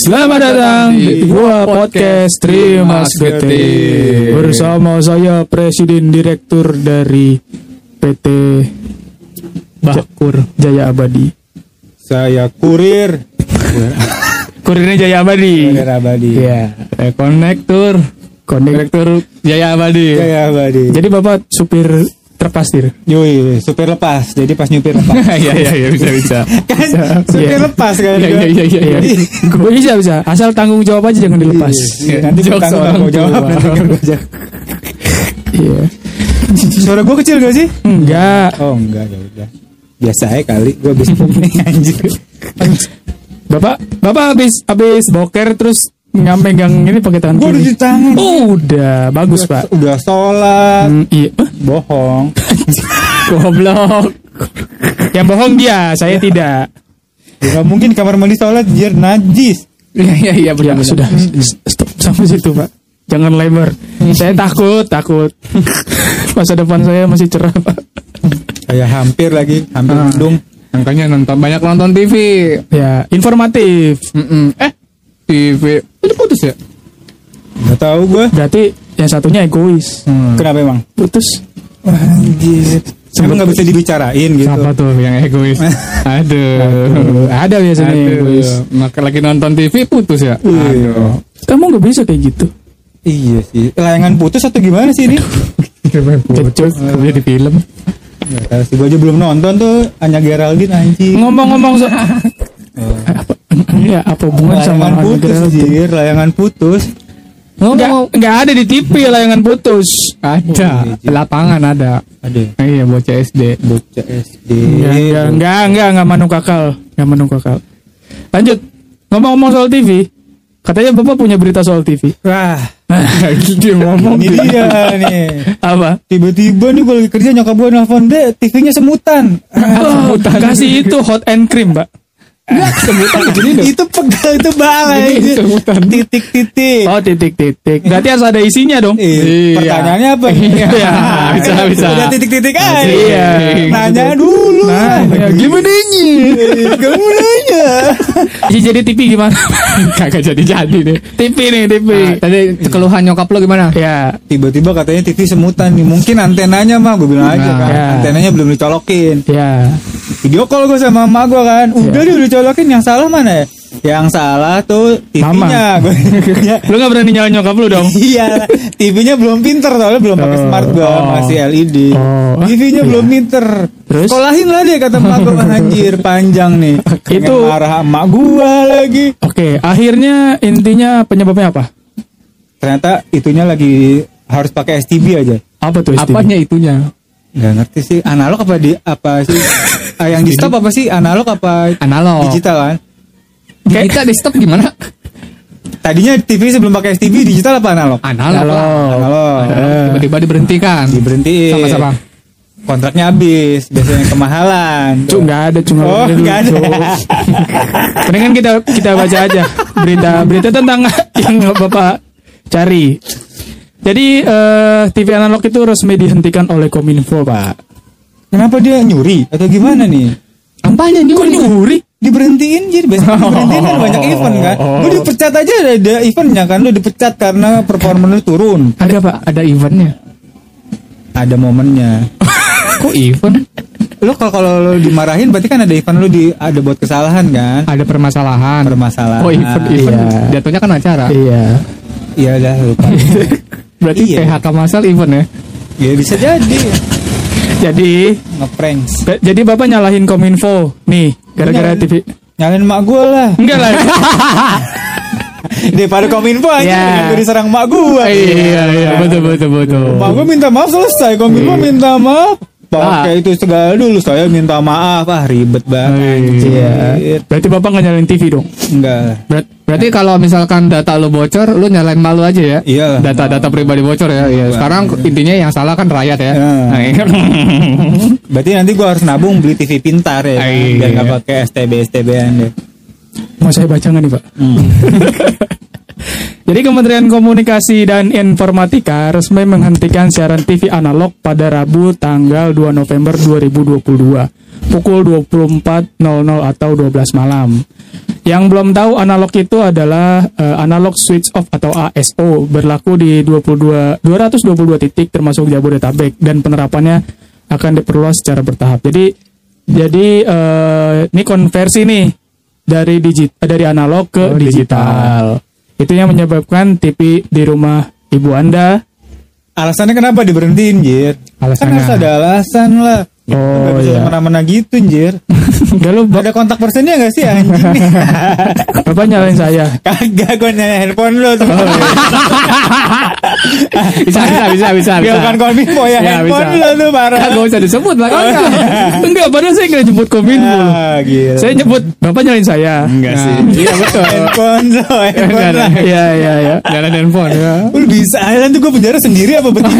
Selamat datang di gua podcast Trimas BT bersama saya Presiden Direktur dari PT Bakur Jaya Abadi. Saya kurir. Kurirnya Jaya Abadi. Kurir abadi. Iya, eh, konektor, konektor Jaya Abadi. Jaya abadi. Jadi Bapak supir truk pasir. Yoi, supir lepas. Jadi pas nyupir lepas. Iya iya iya bisa bisa. kan supir Iya. lepas kan. Iya iya iya iya. iya. bisa bisa. Asal tanggung jawab aja jangan dilepas. Iya, Nanti Jokes tanggung jawab. Iya. Suara gue kecil gak sih? Enggak. Oh enggak ya udah. Biasa aja kali. Gue habis nih anjir. Bapak, bapak habis habis boker terus nggak megang ini pakai tangan Gue udah kiri. di tangan. Oh, udah bagus pak. Udah sholat. Hmm, iya, Bohong. goblok. Yang bohong dia, saya tidak. Gak mungkin kamar mandi sholat jir najis. Iya iya iya Ya sudah, stop sampai situ pak. Jangan lebar. saya takut, takut. Masa depan saya masih cerah pak. Kayak hampir lagi, hampir Ah. mendung. Makanya nonton banyak nonton TV. Ya, informatif. Mm-mm. Eh, TV itu putus ya? Gak tahu gue. Berarti yang satunya egois. Kenapa emang? Putus. Anjir. Emang gak bisa dibicarain gitu. Siapa tuh yang egois? Aduh. Ada biasanya yang egois. Aduh. Maka lagi nonton TV putus ya? Iya. Kamu nggak bisa kayak gitu. Iya sih. Layangan putus atau gimana sih ini? Putus. Kerja di film. Gak tahu sih. Gue aja belum nonton tuh. Anya Geraldine anjing. Ngomong-ngomong so apa, ya apa hubungan sama Layangan putus jir. Layangan putus. Nggak, nggak ada di TV layangan putus. Ada. Lapangan ada. Ada. Iya, bocah SD. Bocah SD. Enggak, enggak, enggak, enggak, enggak manu kakal, enggak manu kakal. Lanjut, ngomong-ngomong soal TV, katanya bapak punya berita soal TV. Wah. Dia ngomong Ini dia nih. apa? Tiba-tiba nih gue lagi kerja nyokap gue nelfon deh. TV-nya semutan. Oh, kasih itu hot and cream, mbak. Sebutan begini itu pegal itu balai. Ini semutan. Titik-titik. Oh, titik-titik. Berarti harus ada isinya dong. Iya. Pertanyaannya apa? Iya, bisa, bisa. Udah titik-titik aja. Iya. Nanya dulu. Nah, ya, gimana ini? Kamu nanya. Jadi TV gimana? Kagak jadi-jadi deh. TV nih, TV. Ah, tadi keluhan nyokap lo gimana? Ya, Tiba-tiba katanya TV semutan nih. Mungkin antenanya mah gue bilang aja Nah, kan. ya. Antenanya belum dicolokin. ya. Video call gue sama emak gue kan. Udah Ya. dia udah colokin yang salah mana ya? Yang salah tuh TV-nya. Gue Lu gak berani nyalain nyokap lu dong? Iya, TV-nya belum pinter soalnya belum pakai Oh, smart gua, oh. masih LED. Oh, TV-nya iya. belum pinter. Terus? Sekolahin lah dia kata emak gua anjir panjang nih. Itu- Itu marah emak gua lagi. Oke, akhirnya intinya penyebabnya apa? Ternyata itunya lagi harus pakai STB aja. Apa tuh STB? Apanya itunya? Gak ngerti sih analog apa di apa sih? Ah, yang di stop apa sih? Analog apa Analog. digital kan? Kita di stop gimana? Tadinya TV sebelum pakai STB digital apa analog? Analog. Analog. Analog. Eh. Tiba-tiba diberhentikan. Diberhentiin. Sama siapa? Kontraknya habis, biasanya kemahalan. Cuk nggak ada cuma Oh, nggak ada. Mendingan kita kita baca aja berita berita tentang yang bapak cari. Jadi eh, TV analog itu resmi dihentikan oleh Kominfo, Pak. Kenapa dia nyuri atau gimana nih? Apanya Kok nyuri? nyuri? diberhentiin jadi biasanya diberhentiin kan banyak event kan Oh. lu dipecat aja ada, ada eventnya kan lu dipecat karena performa lu turun Ada, Pak. Ada eventnya. ada momennya Kok event? lu kalau kalau lu dimarahin berarti kan ada event lu di ada buat kesalahan kan Ada permasalahan. permasalahan Oh event, event. Iya. Jatuhnya kan acara. Iya. iya udah lupa Berarti Iya. PHK masal event ya? ya bisa jadi Jadi ngepranks ba- jadi Bapak nyalahin Kominfo nih gara-gara Nyalahin. TV. nyalain mak gue lah Enggak lah. daripada kominfo aja Iya. dengan gue diserang mak gue iya, iya, betul betul betul. mak gue minta maaf selesai kominfo Iya. minta maaf Ah. pakai itu segala dulu saya minta maaf ah ribet banget Iya. Berarti Bapak nggak nyalain TV dong? enggak Ber- berarti kalau misalkan data lu bocor, lu nyalain malu aja ya? Iya. Data-data pribadi bocor ya. Iya. Sekarang intinya yang salah kan rakyat ya. Iya. Nah, iya. Berarti nanti gua harus nabung beli TV pintar ya, kan? Iya. biar nggak pakai STB STB-an deh. Mau saya baca nggak nih Pak? Jadi Kementerian Komunikasi dan Informatika resmi menghentikan siaran TV analog pada Rabu tanggal 2 November 2022 pukul 24.00 atau 12 malam. Yang belum tahu analog itu adalah eh, analog switch off atau ASO berlaku di 22 222 titik termasuk Jabodetabek dan penerapannya akan diperluas secara bertahap. Jadi jadi eh, ini konversi nih dari digit dari analog ke Oh, digital. Itu yang menyebabkan TV di rumah ibu Anda Alasannya kenapa diberhentiin, Jir? Kan Alasannya. harus ada alasan lah. Oh, Gak bisa iya. semena-mena gitu, Jir. Enggak lu Ada kontak persennya gak sih anjing nih? Bapak nyalain saya. Kagak gue nanya handphone lo tuh. bisa bisa bisa bisa Dia bukan kominfo ya, Ya, handphone bisa. lo tuh parah. Kan gak usah disebut Oh, makanya enggak. enggak, padahal saya enggak nyebut kominfo. Ah, gila. Saya nyebut Bapak nyalain saya. enggak Nah, sih. iya betul handphone lo, handphone lah. Iya, iya, iya. jalan handphone ya Lu bisa Alan tuh gue penjara sendiri apa betul?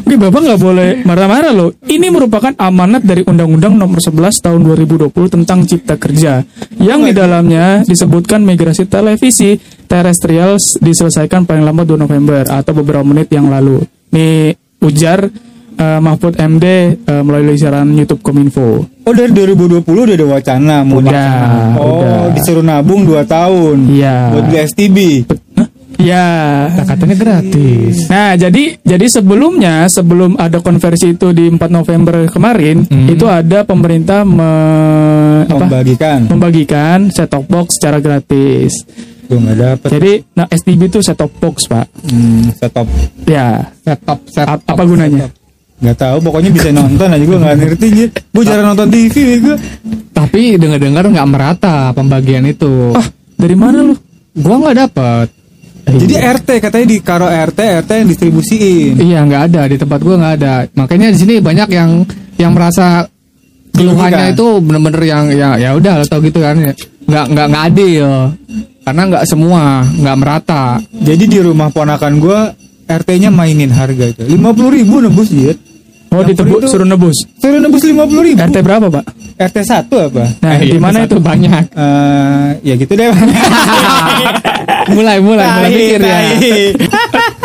Oke, Bapak nggak boleh marah-marah loh. Ini merupakan amanat dari Undang-Undang Nomor 11 Tahun 2020 tentang Cipta Kerja, yang di dalamnya disebutkan migrasi televisi terestrial diselesaikan paling lambat 2 November atau beberapa menit yang lalu. Ini ujar eh, Mahfud MD eh, melalui siaran YouTube Kominfo. Oh dari 2020 udah ada wacana mau Udah, wacana. Oh udah. disuruh nabung 2 tahun Iya. Buat beli STB Hah? Ya. katanya gratis Nah, jadi jadi sebelumnya sebelum ada konversi itu di 4 November kemarin, itu ada pemerintah me- apa? Membagikan membagikan set top box secara gratis. Gue gak dapet Jadi, nah STB itu set top box, Pak. hmm, Set top Ya. set top set A- apa gunanya? Gak tahu pokoknya bisa nonton aja gue gak ngerti Gue jarang nonton TV gue tapi dengar-dengar nggak merata pembagian itu Ah, dari mana lu? gua nggak dapet Jadi RT katanya di karo RT RT yang distribusiin Iya nggak ada di tempat gua nggak ada. Makanya di sini banyak yang yang merasa keluhannya itu bener-bener yang ya ya udah lo tau gitu kan ya. nggak nggak nggak adil karena nggak semua nggak merata. Jadi di rumah ponakan gue RT-nya mainin harga itu 50 ribu nebus dia Oh, ditebus suruh nebus. Suruh nebus 50 ribu RT berapa, Pak? RT 1 apa? Nah, Eh, di mana itu? banyak. Eh, ya gitu deh mulai mulai mulai mikir ya.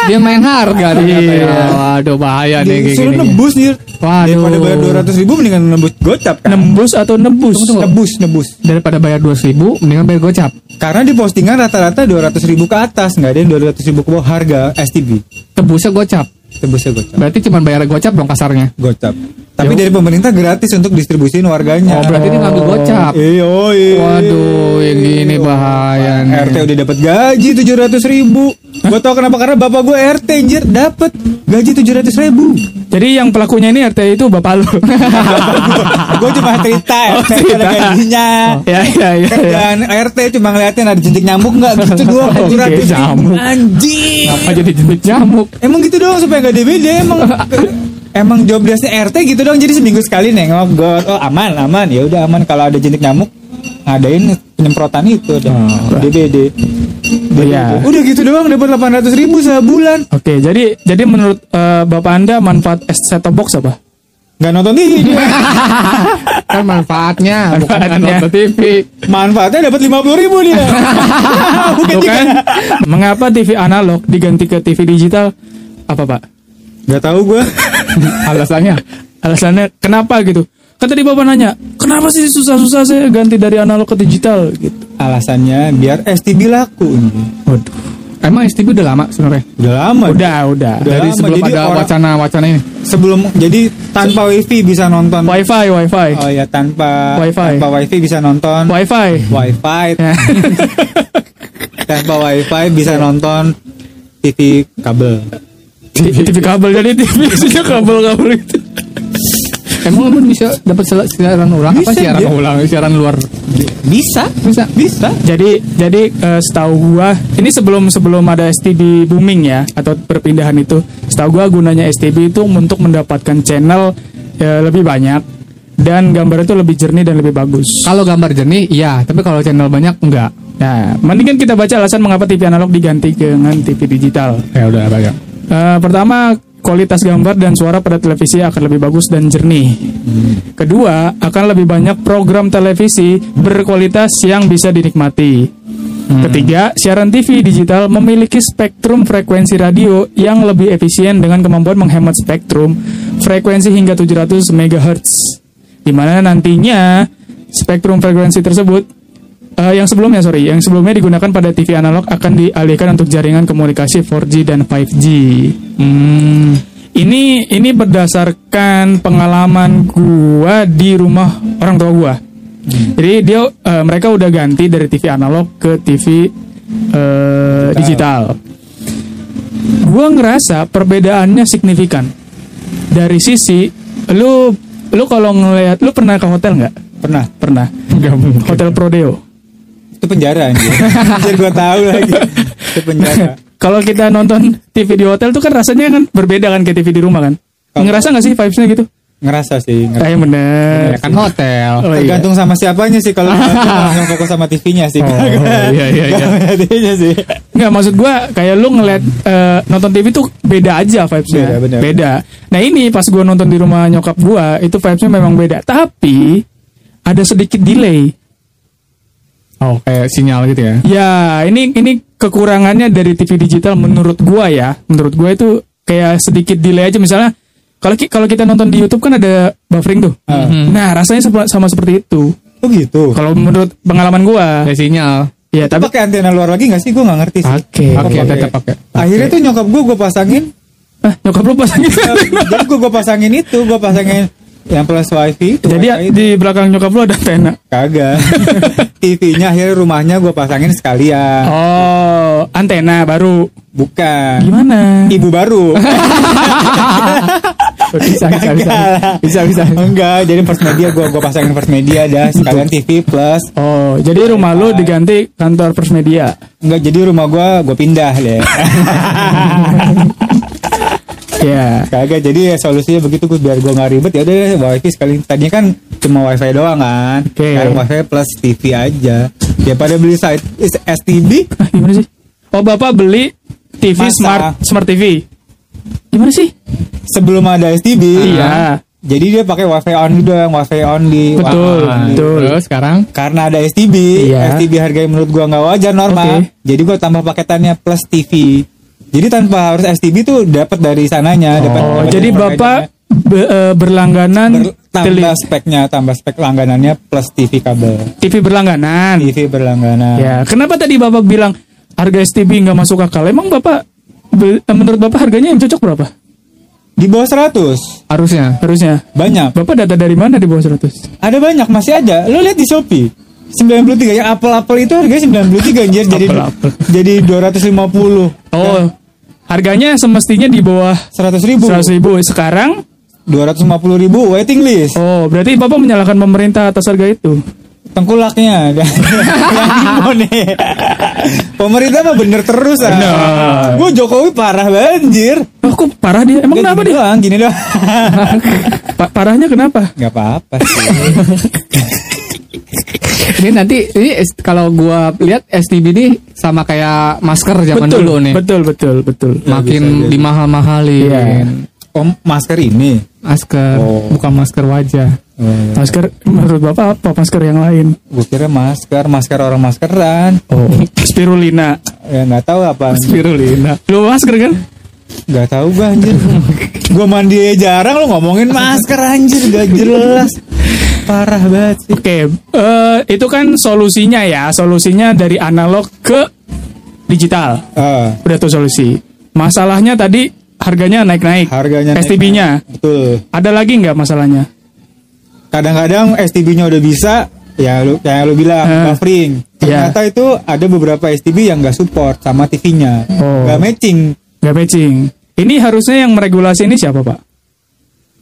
Dia main harga ya. Iya. Waduh bahaya nih kayak Suruh gini. nebus nih Waduh. Daripada bayar 200 ribu mendingan nebus gocap kan Nembus atau nebus? Nebus, nebus Daripada bayar 200 ribu mendingan bayar gocap. Karena di postingan rata-rata 200 ribu ke atas nggak ada yang 200 ribu ke bawah harga STB Tebusnya gocap. Tebusnya gocap Berarti cuma bayar gocap dong kasarnya. Gocap Tapi Ya. dari pemerintah gratis untuk distribusiin warganya Oh berarti dia ngambil gocap. Iya, iya. Waduh, yang gini bahaya nih. RT udah dapat gaji 700 ribu Gue tau kenapa karena bapak gue RT anjir dapat gaji 700 ribu Jadi yang pelakunya ini RT itu bapak lu. Gue cuma cerita RT ada gajinya ya, ya, ya, ya. Dan RT cuma ngeliatin ada jentik nyamuk nggak gitu Oke, 700 ribu nyamuk. Anjing Apa jadi jentik nyamuk? Emang gitu doang supaya nggak DBD emang emang job desknya RT gitu doang jadi seminggu sekali nengok god oh aman aman ya udah aman kalau ada jentik nyamuk ngadain penyemprotan itu udah DBD Iya. udah gitu doang dapat 800 ribu sebulan Oke, jadi jadi menurut eh, Bapak Anda manfaat set top box apa? nggak nonton TV dia. kan manfaatnya, bukan Manfaatnya. nonton TV. manfaatnya dapat 50 ribu dia bukan Tuh juga kan? Mengapa TV analog diganti ke TV digital? Apa Pak? Nggak tahu gue Alasannya Alasannya kenapa gitu? Kan tadi Bapak nanya, kenapa sih susah-susah saya ganti dari analog ke digital gitu? alasannya biar STB laku Waduh. emang STB udah lama sebenarnya. udah lama Udah, udah. Udah Dari lama, sebelum jadi ada wacana-wacana ini. sebelum jadi tanpa wifi bisa nonton Wi-Fi, Wi-Fi. oh ya tanpa Wifi. tanpa wifi bisa nonton Wi-Fi. wifi Ya. tanpa wifi bisa nonton TV kabel TV, TV kabel jadi TV isinya kabel-kabel itu. Emang lu bisa dapat siaran ulang apa Bisa, siaran dia. ulang, siaran luar? bisa Bisa. bisa Jadi jadi eh, setahu gua ini sebelum sebelum ada STB booming ya atau perpindahan itu, setahu gua gunanya STB itu untuk mendapatkan channel eh, lebih banyak dan gambar itu lebih jernih dan lebih bagus. Kalau gambar jernih, iya. Tapi kalau channel banyak, enggak. Nah, mendingan kita baca alasan mengapa TV analog diganti dengan TV digital. Ya udah banyak. Eh, pertama, kualitas gambar dan suara pada televisi akan lebih bagus dan jernih. Kedua, akan lebih banyak program televisi berkualitas yang bisa dinikmati. Ketiga, siaran TV digital memiliki spektrum frekuensi radio yang lebih efisien dengan kemampuan menghemat spektrum frekuensi hingga 700 MHz. Di mana nantinya spektrum frekuensi tersebut eh, yang sebelumnya sorry, yang sebelumnya digunakan pada TV analog akan dialihkan untuk jaringan komunikasi 4G dan 5G. Hmm. Ini ini berdasarkan pengalaman gua di rumah orang tua gua. Jadi dia eh, mereka udah ganti dari TV analog ke TV eh, digital. Gua ngerasa perbedaannya signifikan. Dari sisi lu lu kalau ngelihat lu pernah ke hotel nggak? Pernah. Pernah. Hotel Prodeo. Itu penjara anjir. Gua tahu lagi. Itu penjara. Kalau kita nonton TV di hotel tuh kan rasanya kan berbeda kan kayak TV di rumah kan. Ngerasa nggak sih vibesnya gitu? Ngerasa sih. ngerasa. Kayak bener. Ya kan hotel. Oh, iya. Tergantung sama siapanya sih kalau langsung fokus sama TV-nya sih. Oh, iya, iya, iya. TV-nya sih. Nggak maksud gua kayak lu ngeliat eh, nonton TV tuh beda aja vibesnya. Beda, bener. Beda. Nah ini pas gua nonton di rumah nyokap gua itu vibesnya memang beda. Tapi ada sedikit delay. Oh, kayak sinyal gitu ya. Ya ini ini kekurangannya dari TV digital menurut gua ya. Menurut gua itu kayak sedikit delay aja misalnya. Kalau ki- kalau kita nonton di YouTube kan ada buffering tuh. Nah rasanya sama, sama seperti itu. Oh gitu. Kalau menurut pengalaman gua. Kayak sinyal. Ya Tapi pakai antena luar lagi nggak sih? Gue nggak ngerti sih. Oke. Oke, tetap pakai. Akhirnya tuh nyokap gue gue pasangin. Ah, nyokap lu pasangin. jadi gue gue pasangin itu, gue pasangin yang plus wifi itu. Jadi wifi itu. di belakang nyokap lu ada antena. kagak. TV-nya akhirnya rumahnya gue pasangin sekalian. Oh, antena baru. Bukan. Gimana? Ibu baru. Bisa, bisa, bisa. Bisa, bisa. Enggak, jadi first media gue gue pasangin first media dah sekalian TV plus. Oh, jadi rumah lu diganti kantor First Media. Enggak, jadi rumah gue gue pindah deh. Ya. Kagak, jadi ya solusinya begitu gue biar gue nggak ribet ya udah wifi sekali. Tadinya kan cuma wifi doang kan. Oke. Sekarang wifi plus TV aja. Ya pada beli site is- STB Ah, gimana sih? Oh, Bapak beli TV Masa. smart smart TV. Gimana sih? sebelum ada STB. Iya. Jadi dia pakai wifi only doang, wifi only. Betul. Wifi only. Betul. Terus sekarang Karena ada STB, Iya. STB harganya menurut gua nggak wajar normal. Oke. Jadi gua tambah paketannya plus TV. Jadi tanpa harus STB tuh dapat dari sananya, Oh, dapat jadi Bapak be- eh, berlangganan Ber- tambah speknya, tambah spek langganannya plus TV kabel. TV berlangganan. TV berlangganan. Ya, kenapa tadi Bapak bilang harga STB nggak masuk akal? Emang Bapak be- eh, menurut Bapak harganya yang cocok berapa? Di bawah 100 harusnya Harusnya. banyak. Bapak data dari mana di bawah 100? Ada banyak masih ada. Lo lihat di Shopee. 93 yang apel-apel itu harganya 93 anjir jadi Apel-apel. jadi 250 Oh, harganya semestinya di bawah 100 ribu 100 ribu. Sekarang, 250 ribu waiting list oh berarti Bapak menyalahkan pemerintah atas harga itu. tengkulaknya pemerintah mah bener terus ah Bener. gue Jokowi parah banjir Oh, kok parah dia? Emang kenapa gini dia? doang gini doang Pa- parahnya kenapa? nggak apa-apa sih ini nanti ini kalau gua lihat STB ini sama kayak masker zaman betul, dulu nih betul, betul, betul. makin bisa jadi. dimahal-mahalin Iya. om masker ini masker Oh. bukan masker wajah Masker, menurut Bapak apa masker yang lain? gue kira masker masker orang maskeran Oh, spirulina. ya nggak tahu apa Spirulina. Lu masker kan? nggak tahu gue anjir gue mandi jarang lo ngomongin masker anjir gak jelas parah banget sih Oke, eh, itu kan solusinya ya, solusinya dari analog ke digital. Ah, Udah tuh solusi. Masalahnya tadi harganya naik-naik. harganya. STB-nya. betul Ada lagi nggak masalahnya? kadang-kadang STB-nya udah bisa ya lu kayak lu bilang Eh, buffering iya. ternyata itu ada beberapa STB yang nggak support sama TV-nya Oh. nggak matching Nggak matching. Ini harusnya yang meregulasi ini siapa pak?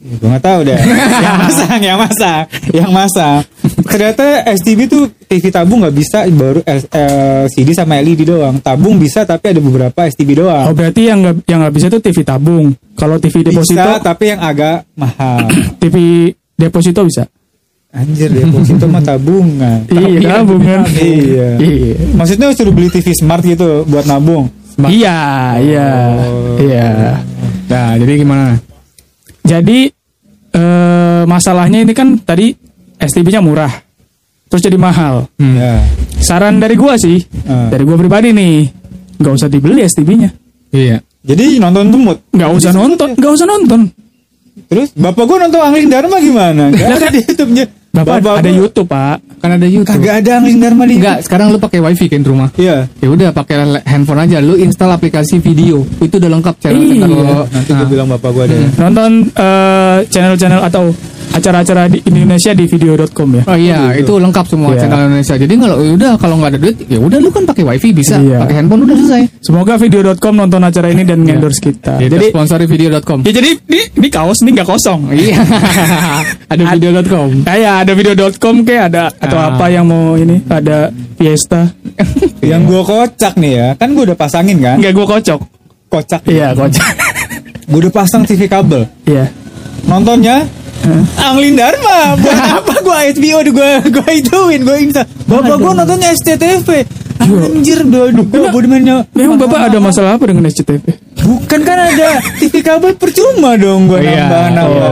Ya, gue nggak tahu deh yang masang yang masang yang masang ternyata STB tuh TV tabung nggak bisa baru LCD sama LED doang tabung bisa tapi ada beberapa STB Oh doang berarti yang nggak yang nggak bisa itu TV tabung. Kalau TV deposito, bisa tapi yang agak mahal TV deposito bisa. anjir deposito mah tabungan Iya tabung kan. iya Iya. maksudnya suruh beli TV smart gitu buat nabung Iya, iya, Oh. iya. nah jadi gimana Jadi eh, masalahnya ini kan tadi STB-nya murah, terus jadi mahal. ya saran dari gua sih, Ah. dari gua pribadi nih, nggak usah dibeli STB-nya. Iya. Jadi nonton semut. Nggak usah nonton, nggak usah nonton. Terus bapak gua nonton Angling Dharma gimana? Gak ada di YouTube-nya. Bapak, ada gua- YouTube pak. Kan ada YouTube. Kagak ada Angling Dharma di Enggak, sekarang lu pakai wifi kan di rumah. Iya. Ya udah pakai handphone aja, lu install aplikasi video. Itu udah lengkap channel Iya. channel. Nanti Nah, gua bilang bapak gua ada. Nonton eh, channel-channel atau acara-acara di Indonesia di video.com ya. Oh iya, itu lengkap semua Iya. channel Indonesia. Jadi kalau ya udah kalau nggak ada duit, ya udah lu kan pakai wifi bisa, Iya. pakai handphone udah selesai. Semoga video.com nonton acara ini dan endorse kita. Kita Jadi sponsori video.com. ya jadi ini, ini kaos ini nggak kosong. Iya. ada video.com. Kayak ada video.com kayak ada atau Ah. apa yang mau ini ada Fiesta. Yang gua kocak nih ya, kan gua udah pasangin kan? Enggak gua kocok. Kocak. Iya, kocok. Gua udah pasang TV kabel. Iya. Nontonnya Anglin Dharma Buat apa gua HBO di gua gua ituin gua insta. Bapak gua nontonnya SCTV. Anjir udah gua bodoh mainnya. Memang Bapak ada masalah apa dengan SCTV? Bukan kan ada TV kabel percuma dong gua Iya. nambah nambah.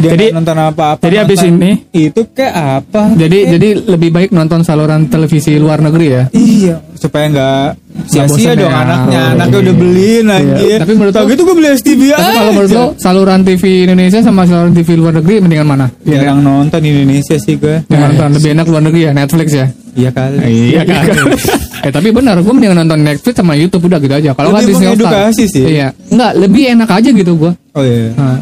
Dia Jadi- nggak nonton apa-apa. jadi abis nonton ini- itu kayak apa? Jadi jadi lebih baik nonton saluran televisi luar negeri ya. Iya, supaya nggak sia-sia dong ya. anaknya. Oh, Anaknya iya. udah beliin lagi. Iya. Tapi menurut lo- gitu gue beli STV Tapi kalau menurut lo saluran TV Indonesia sama saluran TV luar negeri mendingan mana? Jarang nonton Indonesia sih gue. Yang nonton lebih enak luar negeri ya Netflix ya. Iya kali. Iya kan. eh tapi benar, gue mendingan nonton Netflix sama YouTube udah gitu aja. Kalau nggak Disney mengedukasi sih. Iya. Enggak, lebih enak aja gitu gue. Oh iya. Nah,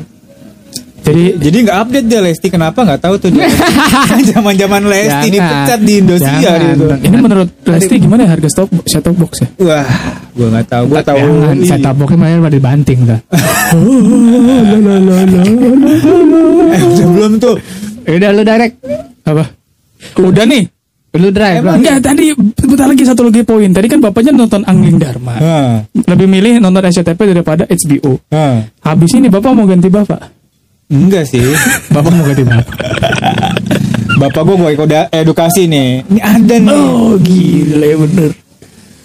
Jadi Jadi nggak update dia Lesti kenapa nggak tahu tuh dia. Zaman-zaman Lesti Jangan. dipecat di Indosiar Jangan. gitu. ini menurut Lesti gimana ya harga stop set top box ya? Wah, gue nggak tahu. Gue tahu. Iya. saya taboknya malah pada dibanting dah. Eh, udah belum tuh. Udah lu direct. Apa? Udah nih. Lu drive lah. Enggak, tadi bentar lagi satu lagi poin. Tadi kan bapaknya nonton Angling Dharma. Lebih milih nonton SCTV daripada HBO. Habis ini bapak mau ganti bapak. Enggak sih. Bapak mau ganti bapak. Bapak gue gue ikut edukasi nih. Ini ada nih. Oh, gile bener.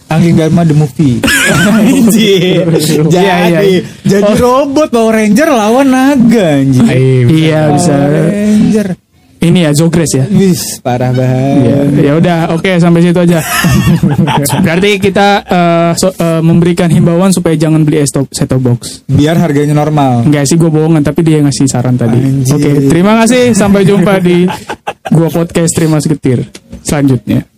Angling Dharma the movie. Anjir. Jadi Iya, iya, iya. jadi robot Power Ranger lawan naga anjir. Iya, bisa. Power Ranger. Ini ya Zogres ya. Wis, parah banget. ya udah, oke sampai situ aja. Berarti kita eh, so- eh, memberikan himbauan supaya jangan beli set top box. Biar harganya normal. Enggak sih gue bohongan tapi dia ngasih saran tadi. Oke, terima kasih. Sampai jumpa di gua podcast Terima Segetir selanjutnya.